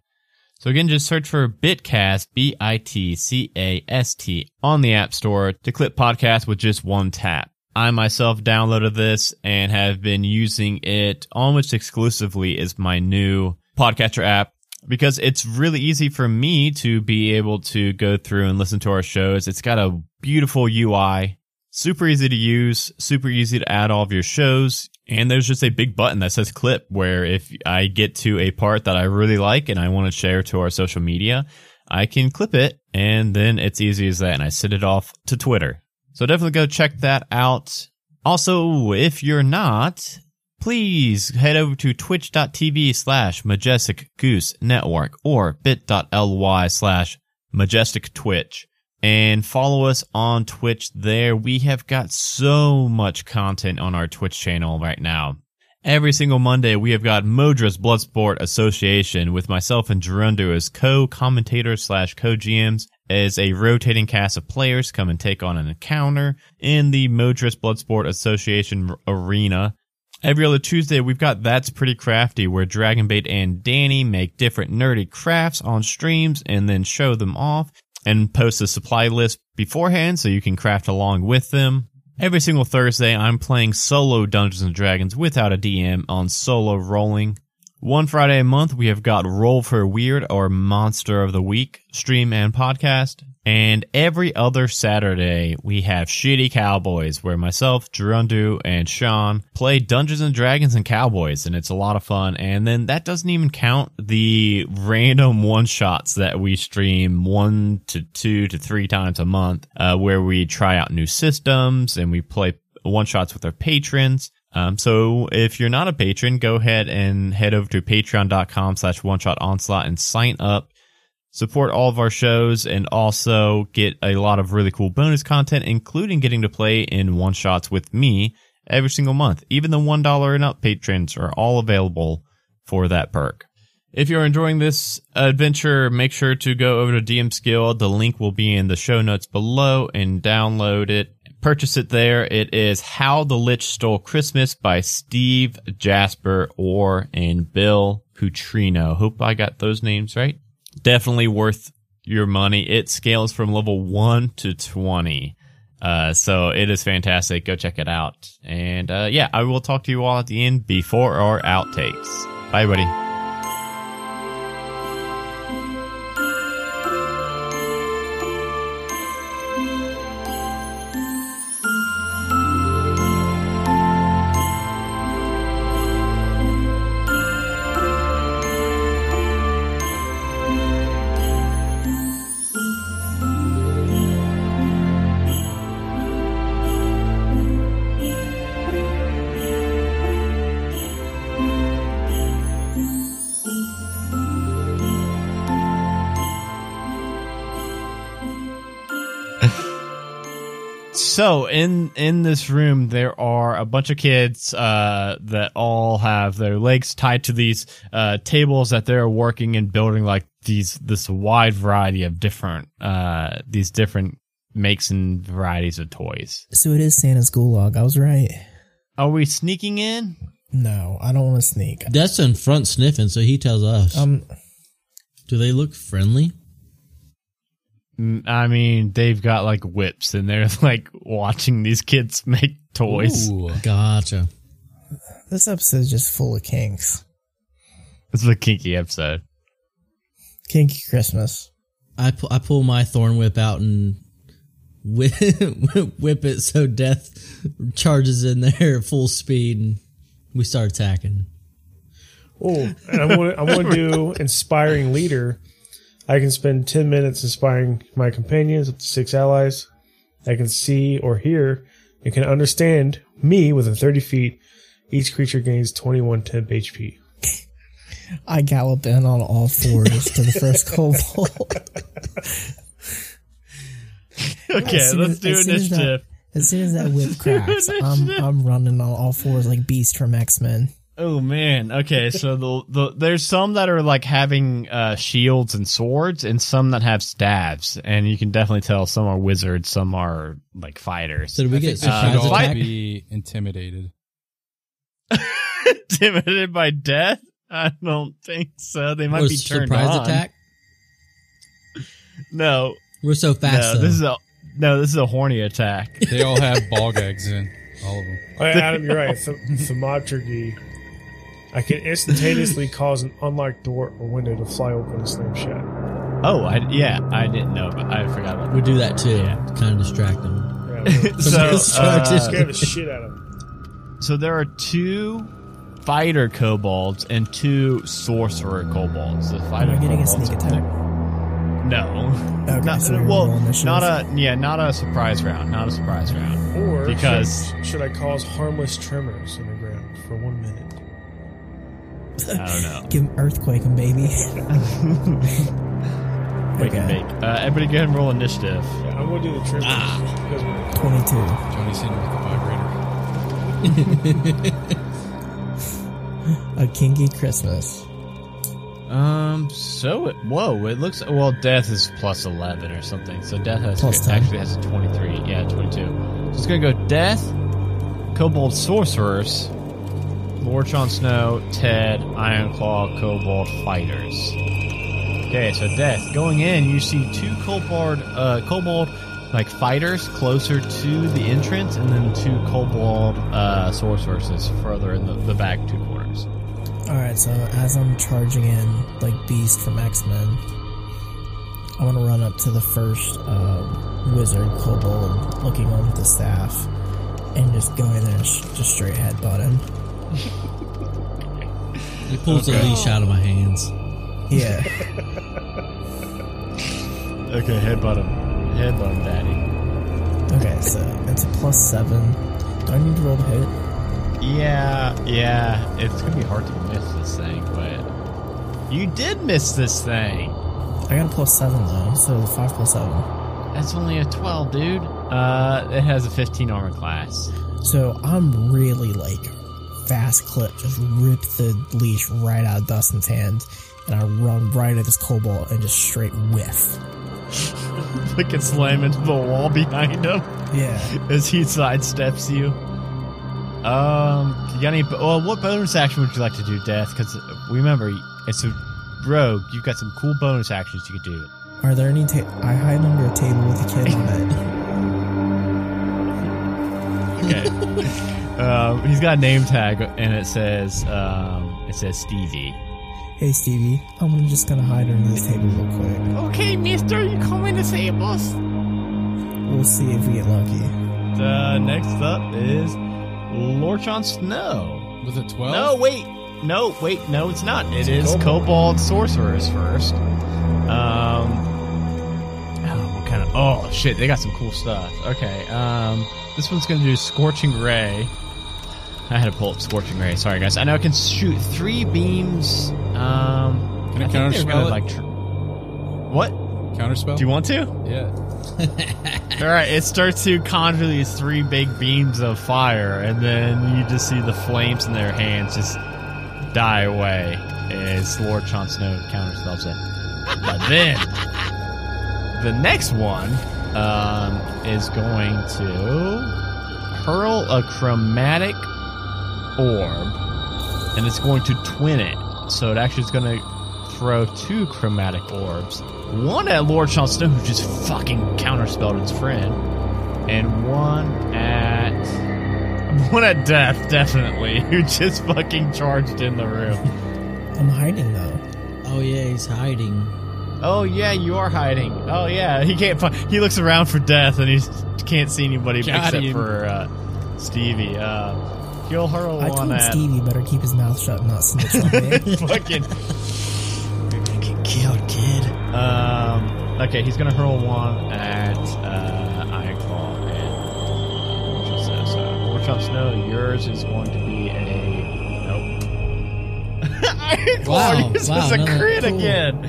So again, just search for Bitcast, B-I-T-C-A-S-T on the App Store to clip podcast with just one tap. I myself downloaded this and have been using it almost exclusively as my new podcatcher app because it's really easy for me to be able to go through and listen to our shows. It's got a beautiful UI, super easy to use, super easy to add all of your shows. And there's just a big button that says clip where if I get to a part that I really like and I want to share to our social media, I can clip it and then it's easy as that. And I send it off to Twitter. So definitely go check that out. Also, if you're not, please head over to twitch.tv slash majestic goose network or bit.ly slash majestic twitch and follow us on Twitch there. We have got so much content on our Twitch channel right now. Every single Monday, we have got Modra's Bloodsport Association with myself and Gerundu as co-commentators slash co-GMs as a rotating cast of players come and take on an encounter in the Modra's Bloodsport Association arena. Every other Tuesday, we've got That's Pretty Crafty, where Dragonbait and Danny make different nerdy crafts on streams and then show them off and post a supply list beforehand so you can craft along with them. Every single Thursday, I'm playing solo Dungeons and Dragons without a DM on solo rolling. One Friday a month, we have got Roll for Weird or Monster of the Week stream and podcast. And every other Saturday, we have Shitty Cowboys, where myself, Gerundu, and Sean play Dungeons and Dragons and Cowboys, and it's a lot of fun. And then that doesn't even count the random one shots that we stream one to two to three times a month, uh, where we try out new systems and we play one shots with our patrons. Um, so if you're not a patron, go ahead and head over to patreon.com slash one shot onslaught and sign up support all of our shows and also get a lot of really cool bonus content, including getting to play in one shots with me every single month. Even the $1 and up patrons are all available for that perk. If you're enjoying this adventure, make sure to go over to DMs Guild. The link will be in the show notes below and download it. Purchase it there. It is How the Lich Stole Christmas by Steve Jasper Orr and Bill Putrino. Hope I got those names right. Definitely worth your money. It scales from level 1 to 20. Uh, so it is fantastic. Go check it out. And uh, yeah, I will talk to you all at the end before our outtakes. Bye, buddy. So in in this room there are a bunch of kids uh, that all have their legs tied to these uh, tables that they're working and building like these this wide variety of different uh, these different makes and varieties of toys. So it is Santa's gulag. I was right. Are we sneaking in? No, I don't want to sneak. That's in front sniffing, so he tells us. Um, Do they look friendly? I mean, they've got like whips and they're like watching these kids make toys. Ooh. Gotcha. this episode is just full of kinks. This is a kinky episode. Kinky Christmas. I pu- I pull my thorn whip out and whip, whip it so death charges in there at full speed and we start attacking. Oh, and I'm gonna I'm gonna do inspiring leader. I can spend ten minutes inspiring my companions up to six allies. I can see or hear and can understand me within thirty feet. Each creature gains twenty one temp HP. I gallop in on all fours to the first kobold. Okay, let's as- do as soon as that- initiative. As soon as that whip cracks, I'm I'm running on all fours like Beast from X Men. Oh man. Okay, so the, the there's some that are like having uh, shields and swords, and some that have staves, and you can definitely tell some are wizards, some are like fighters. So do we I get think they should surprise all be intimidated. Intimidated by death? I don't think so. They might Or be turned surprise on. attack? No, We're so fast no, though. this is a no. This is a horny attack. They all have ball gags in. All of them. Oh, yeah, Adam, you're right. Th- thaumaturgy. I can instantaneously cause an unlocked door or window to fly open and slam shut. Oh, I yeah, I didn't know, but I forgot about we do that too. Yeah. Kind of distract them. Yeah, so, Somebody's trying to- uh, scare the shit out of them. so there are two fighter kobolds and two sorcerer kobolds. The Am I getting a sneak attack? No. Okay, Not, so well, not a yeah, not a surprise round, not a surprise round. Or Because- should, should I cause harmless tremors in the I don't know. Give him earthquake him, baby. Wake and Okay. bake. Uh, everybody, go ahead and roll initiative. Yeah, I'm gonna do the tremors Ah. because we're Twenty-two. Johnny's hitting with the vibrator. A kinky Christmas. Um. So it. Whoa. It looks. Well, death is plus eleven or something. So death has Plus 10. actually has a twenty-three. Yeah, twenty-two. So it's gonna go death, kobold sorcerers, Lord Jon Snow, Ted, Ironclaw, kobold fighters. Okay, so death going in. You see two kobold, uh, kobold like fighters closer to the entrance, and then two kobold uh, sorcerers further in the, the back two corners. All right, so as I'm charging in like Beast from X Men, I want to run up to the first um, wizard kobold, looking on with the staff, and just go in there and just straight headbutt him. He pulls the leash out of my hands. Yeah, Okay, headbutt him. Headbutt him, daddy. okay, so it's a plus seven. Do I need to roll to hit? Yeah, yeah. It's gonna be hard to miss this thing, but you did miss this thing. I got a plus seven though, so five plus seven. That's only a 12, dude. Uh, it has a 15 armor class. So I'm really like fast clip, just rip the leash right out of Dustin's hand, and I run right at this kobold and just straight whiff. Like it slam into the wall behind him Yeah. as he sidesteps you. Um, you got any? Oh, what bonus action would you like to do, Death? Because remember, it's a rogue. You've got some cool bonus actions you could do. Are there any? Ta- I hide under a table with a kid on it. Okay. Um, he's got a name tag, and it says um, it says Stevie. Hey Stevie, I'm just gonna hide under this table real quick. Okay, mister, you coming to save us? We'll see if we get lucky. Uh, next up is Lord Jon Snow. With a 12? No, wait. No, wait. No, it's not. It is Kobold Sorcerers first. Um. Oh, kind of? Oh shit! They got some cool stuff. Okay. Um. This one's gonna do Scorching Ray. I had to pull up Scorching Ray. Sorry, guys. I know I can shoot three beams. Um. Can I think they're counterspell gonna, it? Like. Tr- what? Counterspell? Do you want to? Yeah. All right, it starts to conjure these three big beams of fire, and then you just see the flames in their hands just die away as Lord Jon Snow counterspells it. But then the next one um, is going to hurl a chromatic orb, and it's going to twin it. So it actually is going to throw two chromatic orbs. One at Lord Jon Snow, who just fucking counterspelled his friend, and one at one at Death, definitely, who just fucking charged in the room. I'm hiding though. Oh yeah, he's hiding. Oh yeah, you are hiding. Oh yeah, he can't. Find, he looks around for Death, and he can't see anybody Got except him. for uh, Stevie. Uh, he'll hurl I one told at Stevie better keep his mouth shut and not snitch on me. fucking You're gonna get killed, kid. Um, okay, he's gonna hurl one at uh, Ironclaw and Lord Jon Snow. So, Lord Snow, yours is going to be a nope. Ironclaw Wow, uses wow, a another- crit cool. again.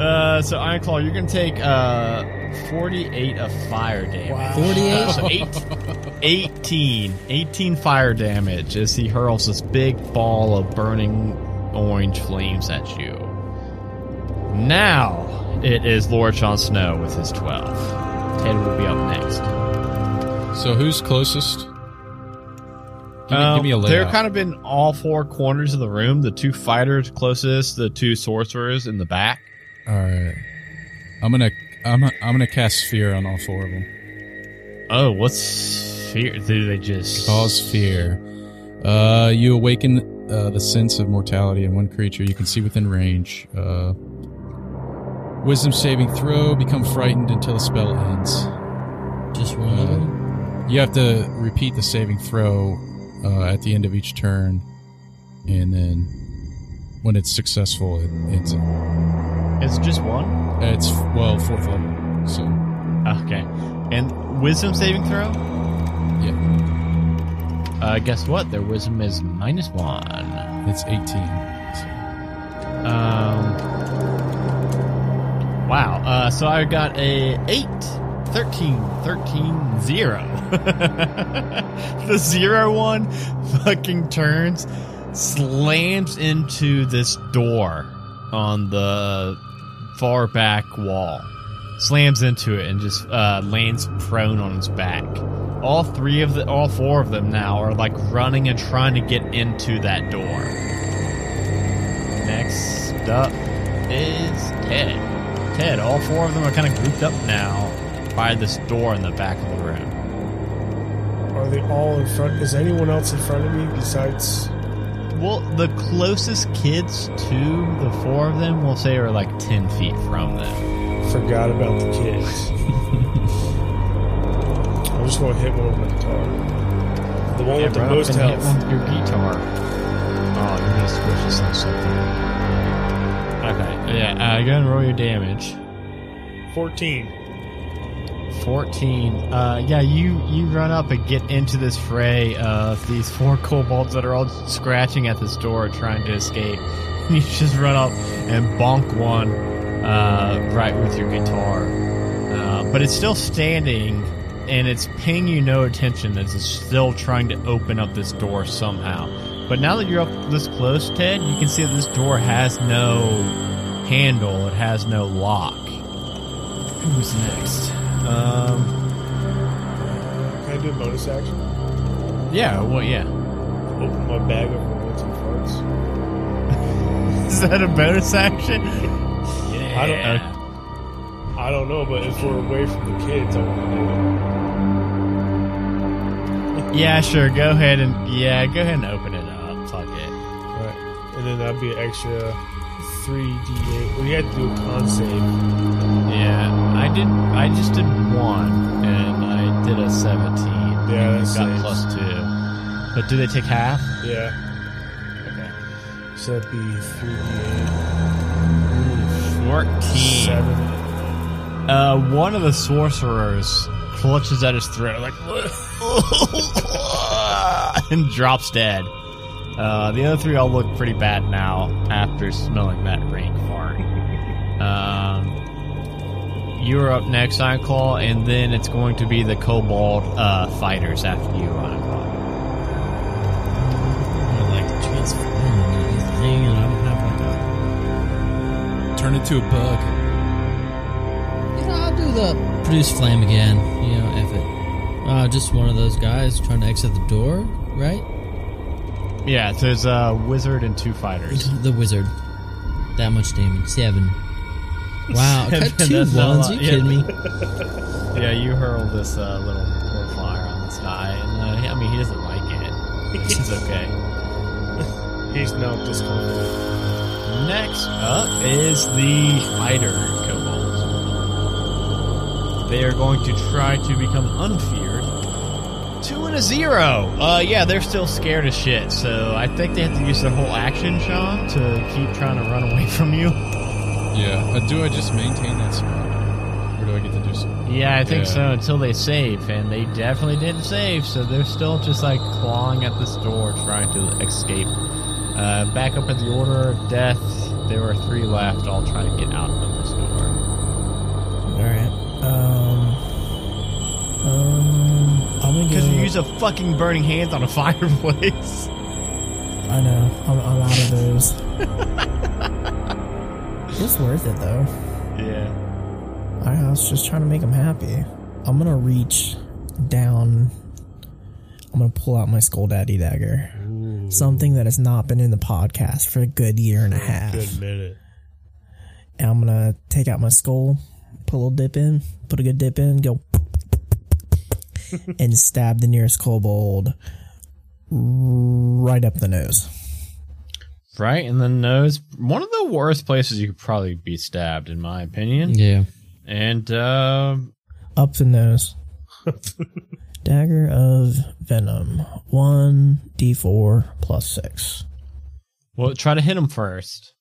Uh, so Ironclaw, you're gonna take uh 48 of fire damage. 48? So eight, 18, 18 fire damage as he hurls this big ball of burning orange flames at you. Now it is Lord Jon Snow with his 12. Ted will be up next. So who's closest? Give me, give me a Um, layout. they're kind of in all four corners of the room. The two fighters closest, the two sorcerers in the back. All right. I'm gonna I'm I'm gonna cast fear on all four of them. Oh, what's fear? Do they just Cause fear. Uh, you awaken uh, the sense of mortality in one creature you can see within range. Uh, wisdom saving throw. Become frightened until the spell ends. Just one of them. You have to repeat the saving throw uh, at the end of each turn, and then when it's successful, it, it's It's just one. it's well fourth level. So Okay. And wisdom saving throw? yeah, Uh, guess what? Their wisdom is minus one. it's eighteen. So, Um. Wow. Uh, so I got a 8, 13, 13, 0. the zero one fucking turns, slams into this door on the far back wall. Slams into it and just uh, lands prone on his back. All three of the, all four of them now are like running and trying to get into that door. Next up is Ted. Ted, all four of them are kind of grouped up now by this door in the back of the room. Are they all in front? Is anyone else in front of me besides? Well, the closest kids to the four of them, we'll say, are like 10 feet from them. Forgot about the kids. I'm just going to hit one with my guitar. The one with the most and hit health. one with your guitar. Oh, you're going to squish this thing so far. Okay, yeah, uh, go and roll your damage. 14. 14. Uh, yeah, you, you run up and get into this fray of these four kobolds that are all scratching at this door trying to escape. You just run up and bonk one uh, right with your guitar. Uh, but it's still standing, and it's paying you no attention as it's still trying to open up this door somehow. But now that you're up this close, Ted, you can see that this door has no handle. It has no lock. Who's next? Um, Can I do a bonus action? yeah, well, yeah. Open my bag of revolting farts. Is that a bonus action? I don't. I don't know, but if we're away from the kids, I want to do it. Yeah, sure. Go ahead and yeah, go ahead and open it up. Fuck it. Right. And then that'd be an extra three d eight. We had to do a con save. Yeah, did. I just did one, and I did a seventeen. Yeah, and that got saves. plus two. But do they take half? Yeah. Okay. So that'd be three d Fourteen. eight. Seven. Uh, one of the sorcerers clutches at his throat, like, and drops dead. Uh, the other three all look pretty bad now after smelling that rank fart. um, you're up next, Ironclaw, and then it's going to be the Kobold uh, fighters after you, Ironclaw. I like transform into and I don't have like a Turn into a bug. You know, I'll do the produce flame again. You know, if it. Uh, just one of those guys trying to exit the door, right? Yeah, so there's a wizard and two fighters. The wizard. That much damage. Seven. Wow, I got Seven, two that's not a ones. lot, You yeah. kidding me? Yeah, you hurl this uh, little little fire on this guy, and uh, I mean he doesn't like it. It's okay. He's now discomforted. Next up is the fighter kobolds. They are going to try to become unfeared. Two and a zero. Uh, yeah, they're still scared as shit. So I think they have to use their whole action, Sean, to keep trying to run away from you. Yeah. Uh, do I just maintain that spot? Or do I get to do something? Yeah, I think Yeah. so until they save, and they definitely didn't save, so they're still just like clawing at this door trying to escape. Uh, back up at the Order of Death, there were three left, all trying to get out of this door. Alright. Um. Um. I'm gonna Because you use a fucking burning hands on a fireplace. I know. I'm, I'm out of those. it's worth it though. Yeah. I was just trying to make them happy. I'm gonna reach down. I'm gonna pull out my Skull Daddy dagger. Ooh. Something that has not been in the podcast for a good year and a half. Good minute. And I'm gonna take out my skull, put a little dip in, put a good dip in, go, and stab the nearest kobold right up the nose. Right in the nose. One of the worst places you could probably be stabbed, in my opinion. Yeah. And, uh, Up the nose. Dagger of Venom. 1d4 plus 6. well, try to hit him first.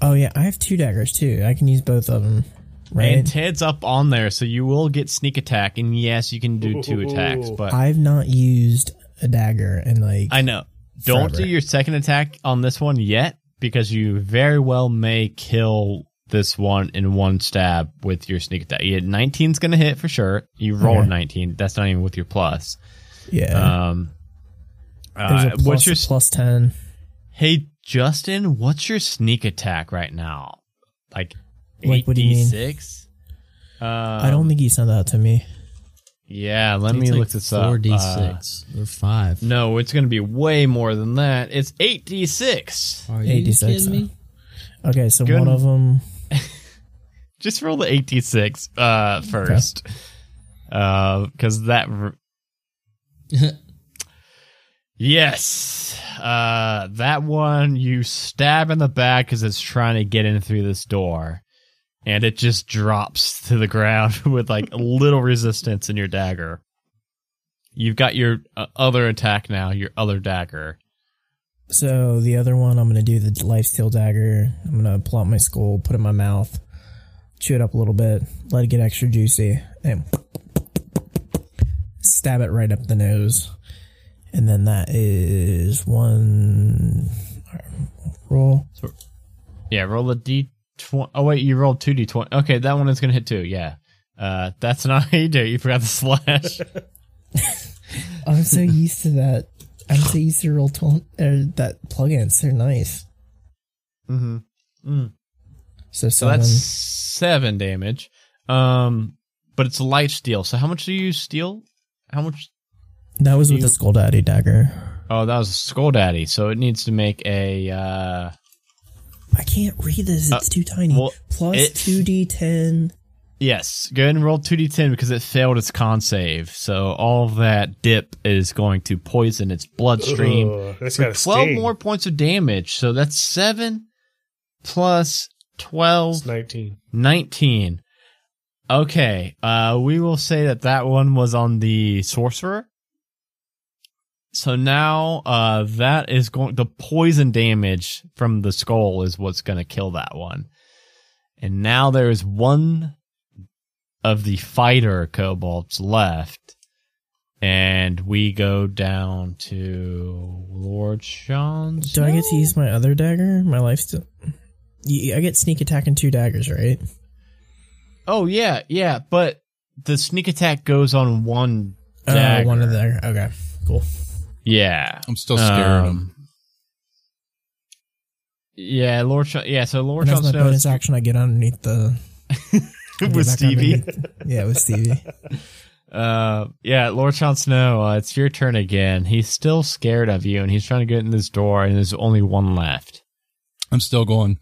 Oh, yeah, I have two daggers too. I can use both of them. Right? And Ted's up on there, so you will get sneak attack, and yes, you can do two attacks, but I've not used a dagger in like. I know. Don't Forever. do your second attack on this one yet, because you very well may kill this one in one stab with your sneak attack. Yeah, 19's gonna hit for sure. You rolled Okay. 19. That's not even with your plus. yeah. Um, uh, plus, what's your plus 10. hey Justin? What's your sneak attack right now? Like Like, what do you mean? 86? Um, I don't think he sent that to me. Yeah, let me look this up. Four d Uh, six or five. no, it's going to be way more than that. It's 8d6. Are you 86, kidding me? Okay, so Good. one of them. Just roll the 8d6 uh, first. Because that. yes. Uh, that one you stab in the back because it's trying to get in through this door. And it just drops to the ground with like little resistance in your dagger. You've got your uh, other attack now, your other dagger. So the other one, I'm gonna do the lifesteal dagger. I'm gonna pull out my skull, put it in my mouth, chew it up a little bit, let it get extra juicy, and stab it right up the nose. And then that is one roll. Yeah, roll a d Tw- oh wait, you rolled two d twenty. Okay, that one is gonna hit two. Yeah, uh, that's not how you do. it. You forgot the slash. I'm so used to that. I'm so used to roll tw- er, that plugins. They're nice. mm-hmm. So, So seven. that's seven damage. Um, but it's lifesteal. So how much do you steal? How much? that was with you- the Skull Daddy dagger. Oh, that was a skull daddy. So it needs to make a. uh I can't read this. It's too tiny. well, Plus it- two d ten. Yes, go ahead and roll 2d10 because it failed its con save. So all that dip is going to poison its bloodstream. Ugh, that's for got 12 more points of damage. So that's 7 plus 12, It's 19. 19. Okay, uh, we will say that that one was on the sorcerer. So now, uh, that is going, the poison damage from the skull is what's going to kill that one. And now there is one of the fighter kobolds left. And we go down to Lord Sean's. Do I get to use my other dagger? My lifesteal. I get sneak attack and two daggers, right? Oh yeah, yeah, but the sneak attack goes on one Uh, dagger. one of the. Okay, cool. Yeah. I'm still scared of him. Um, Yeah, Lord Sean, yeah, so Lord And Sean as my bonus action, I get underneath the. With Stevie. underneath- Yeah, with Stevie. Uh, yeah, Lord Sean Snow, uh, it's your turn again. He's still scared of you, and he's trying to get in this door, and there's only one left. I'm still going.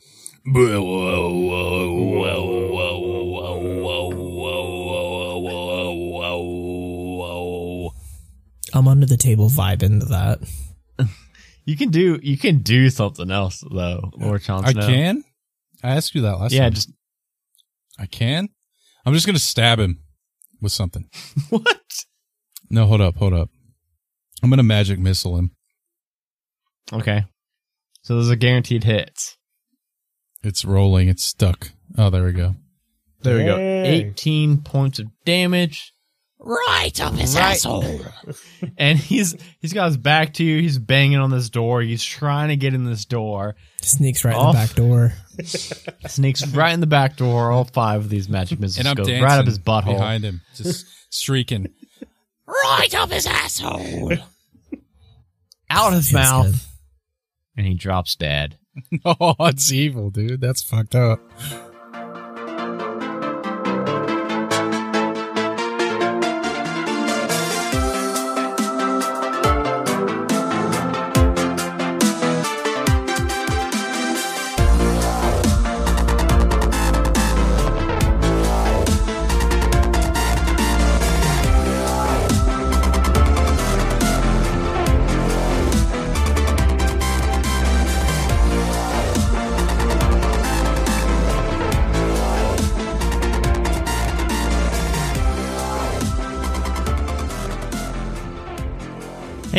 I'm under the table vibing to that. You can do, you can do something else though, Lord Sean I Snow. can. I asked you that last Yeah, time. just I can. I'm just gonna stab him with something. what? No, hold up, hold up. I'm gonna magic missile him. Okay. So there's a guaranteed hit. It's rolling. It's stuck. Oh, there we go. There we go. Dang. 18 points of damage. Right up his Right. asshole. And he's he's got his back to you. He's banging on this door. He's trying to get in this door. Sneaks right in the back door. Sneaks right in the back door. All five of these magic missiles And I'm go dancing right up his butthole. behind him, just streaking. Right up his asshole. out his Feels mouth. good. And he drops dead. oh, it's evil, dude. That's fucked up.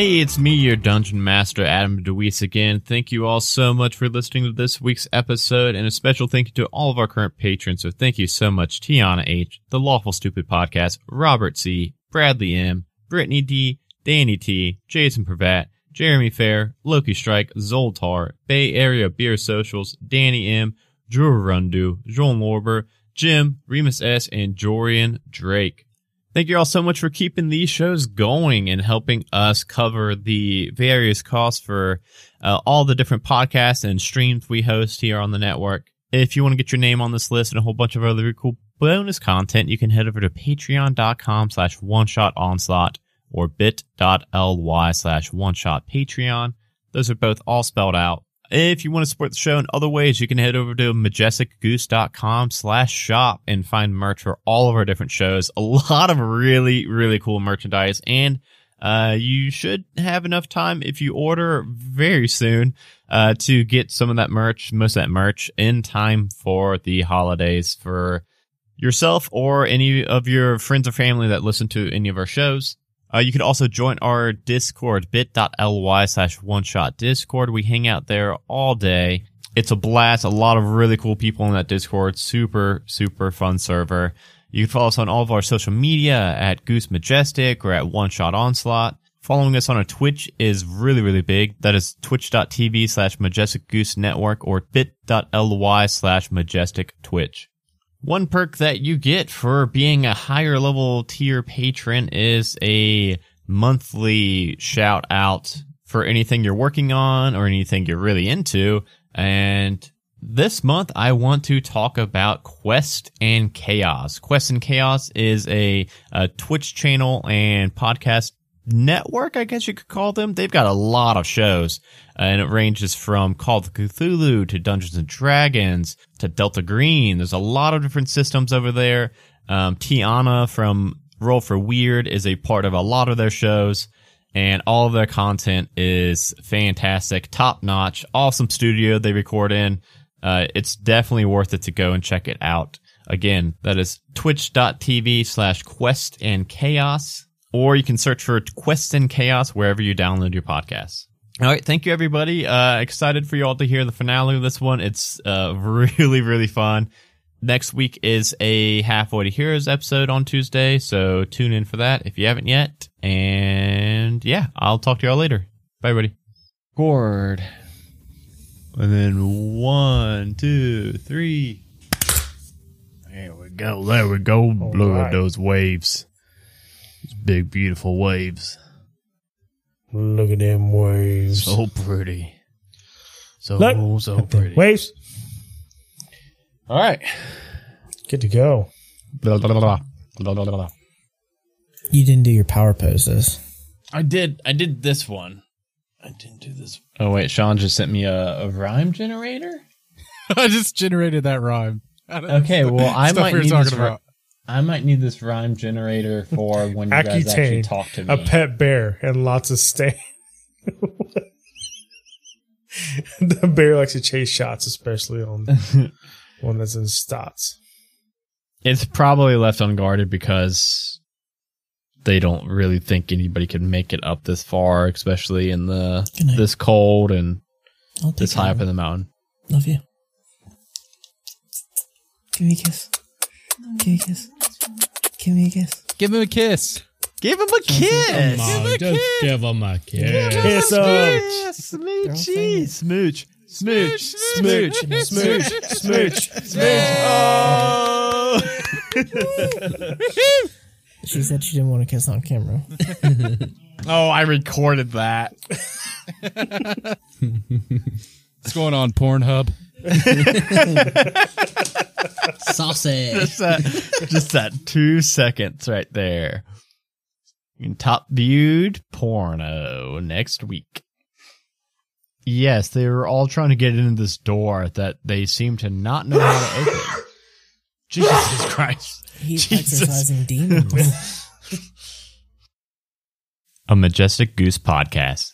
Hey, it's me, your Dungeon Master, Adam DeWeese again. Thank you all so much for listening to this week's episode, and a special thank you to all of our current patrons. So thank you so much, Tiana H., The Lawful Stupid Podcast, Robert C., Bradley M., Brittany D., Danny T., Jason Pravat, Jeremy Fair, Loki Strike, Zoltar, Bay Area Beer Socials, Danny M., Drew Rundu, Joel Lorber, Jim, Remus S., and Jorian Drake. Thank you all so much for keeping these shows going and helping us cover the various costs for uh, all the different podcasts and streams we host here on the network. If you want to get your name on this list and a whole bunch of other cool bonus content, you can head over to patreon.com slash one shot onslaught or bit.ly slash one shot patreon. Those are both all spelled out. If you want to support the show in other ways, you can head over to majesticgoose.com slash shop and find merch for all of our different shows. A lot of really, really cool merchandise. And uh, you should have enough time if you order very soon uh, to get some of that merch, most of that merch in time for the holidays for yourself or any of your friends or family that listen to any of our shows. Uh, you could also join our Discord, bit.ly slash one shot Discord. We hang out there all day. It's a blast. A lot of really cool people in that Discord. Super, super fun server. You can follow us on all of our social media at Goose Majestic or at One Shot Onslaught. Following us on a Twitch is really, really big. That is twitch.tv slash majestic goose network or bit.ly slash majestic twitch. One perk that you get for being a higher level tier patron is a monthly shout out for anything you're working on or anything you're really into. And this month, I want to talk about Quest and Chaos. Quest and Chaos is a, a Twitch channel and podcast network, I guess you could call them. They've got a lot of shows, uh, and it ranges from Call of Cthulhu to Dungeons and Dragons to Delta Green. There's a lot of different systems over there. Um, Tiana from Roll for Weird is a part of a lot of their shows and all of their content is fantastic, top notch, awesome studio they record in. Uh, it's definitely worth it to go and check it out. Again, that is twitch.tv slash quest and chaos, or you can search for quest and chaos wherever you download your podcasts. All right. Thank you, everybody. Uh, excited for you all to hear the finale of this one. It's, uh, really, really fun. Next week is a Halfway to Heroes episode on Tuesday, so tune in for that if you haven't yet. And yeah, I'll talk to y'all later. Bye, everybody. Chord. And then one, two, three. There we go. There we go. Look right. those waves. Those big, beautiful waves. Look at them waves. So pretty. So, Look so at them pretty. waves. All right. Good to go. Blah, blah, blah, blah, blah, blah, blah. You didn't do your power poses. I did. I did this one. I didn't do this. Oh wait, Sean just sent me a, a rhyme generator. I just generated that rhyme. Okay, well I Stuff might we were need talking this. ri- about. I might need this rhyme generator for when you guys actually talk to me. a pet bear, and lots of stain. the bear likes to chase shots, especially on one that's in stots. It's probably left unguarded because they don't really think anybody could make it up this far, especially in the this cold and I'll this high up in the mountain. Love you. Give me a kiss. Give me a kiss. Give me a kiss. Give him a kiss. Give him a kiss. Come on, just give him a kiss. Kiss him. Smoochy, smooch, smooch, smooch, Smooch, smooch, smooch, smooch. Oh. She said she didn't want to kiss on camera. oh, I recorded that. What's going on, Pornhub? Saucy. just that, just that two seconds right there. In top viewed porno next week. Yes, they were all trying to get into this door that they seem to not know how to open. Jesus Christ. He's Jesus. exercising demons. A Majestic Goose Podcast.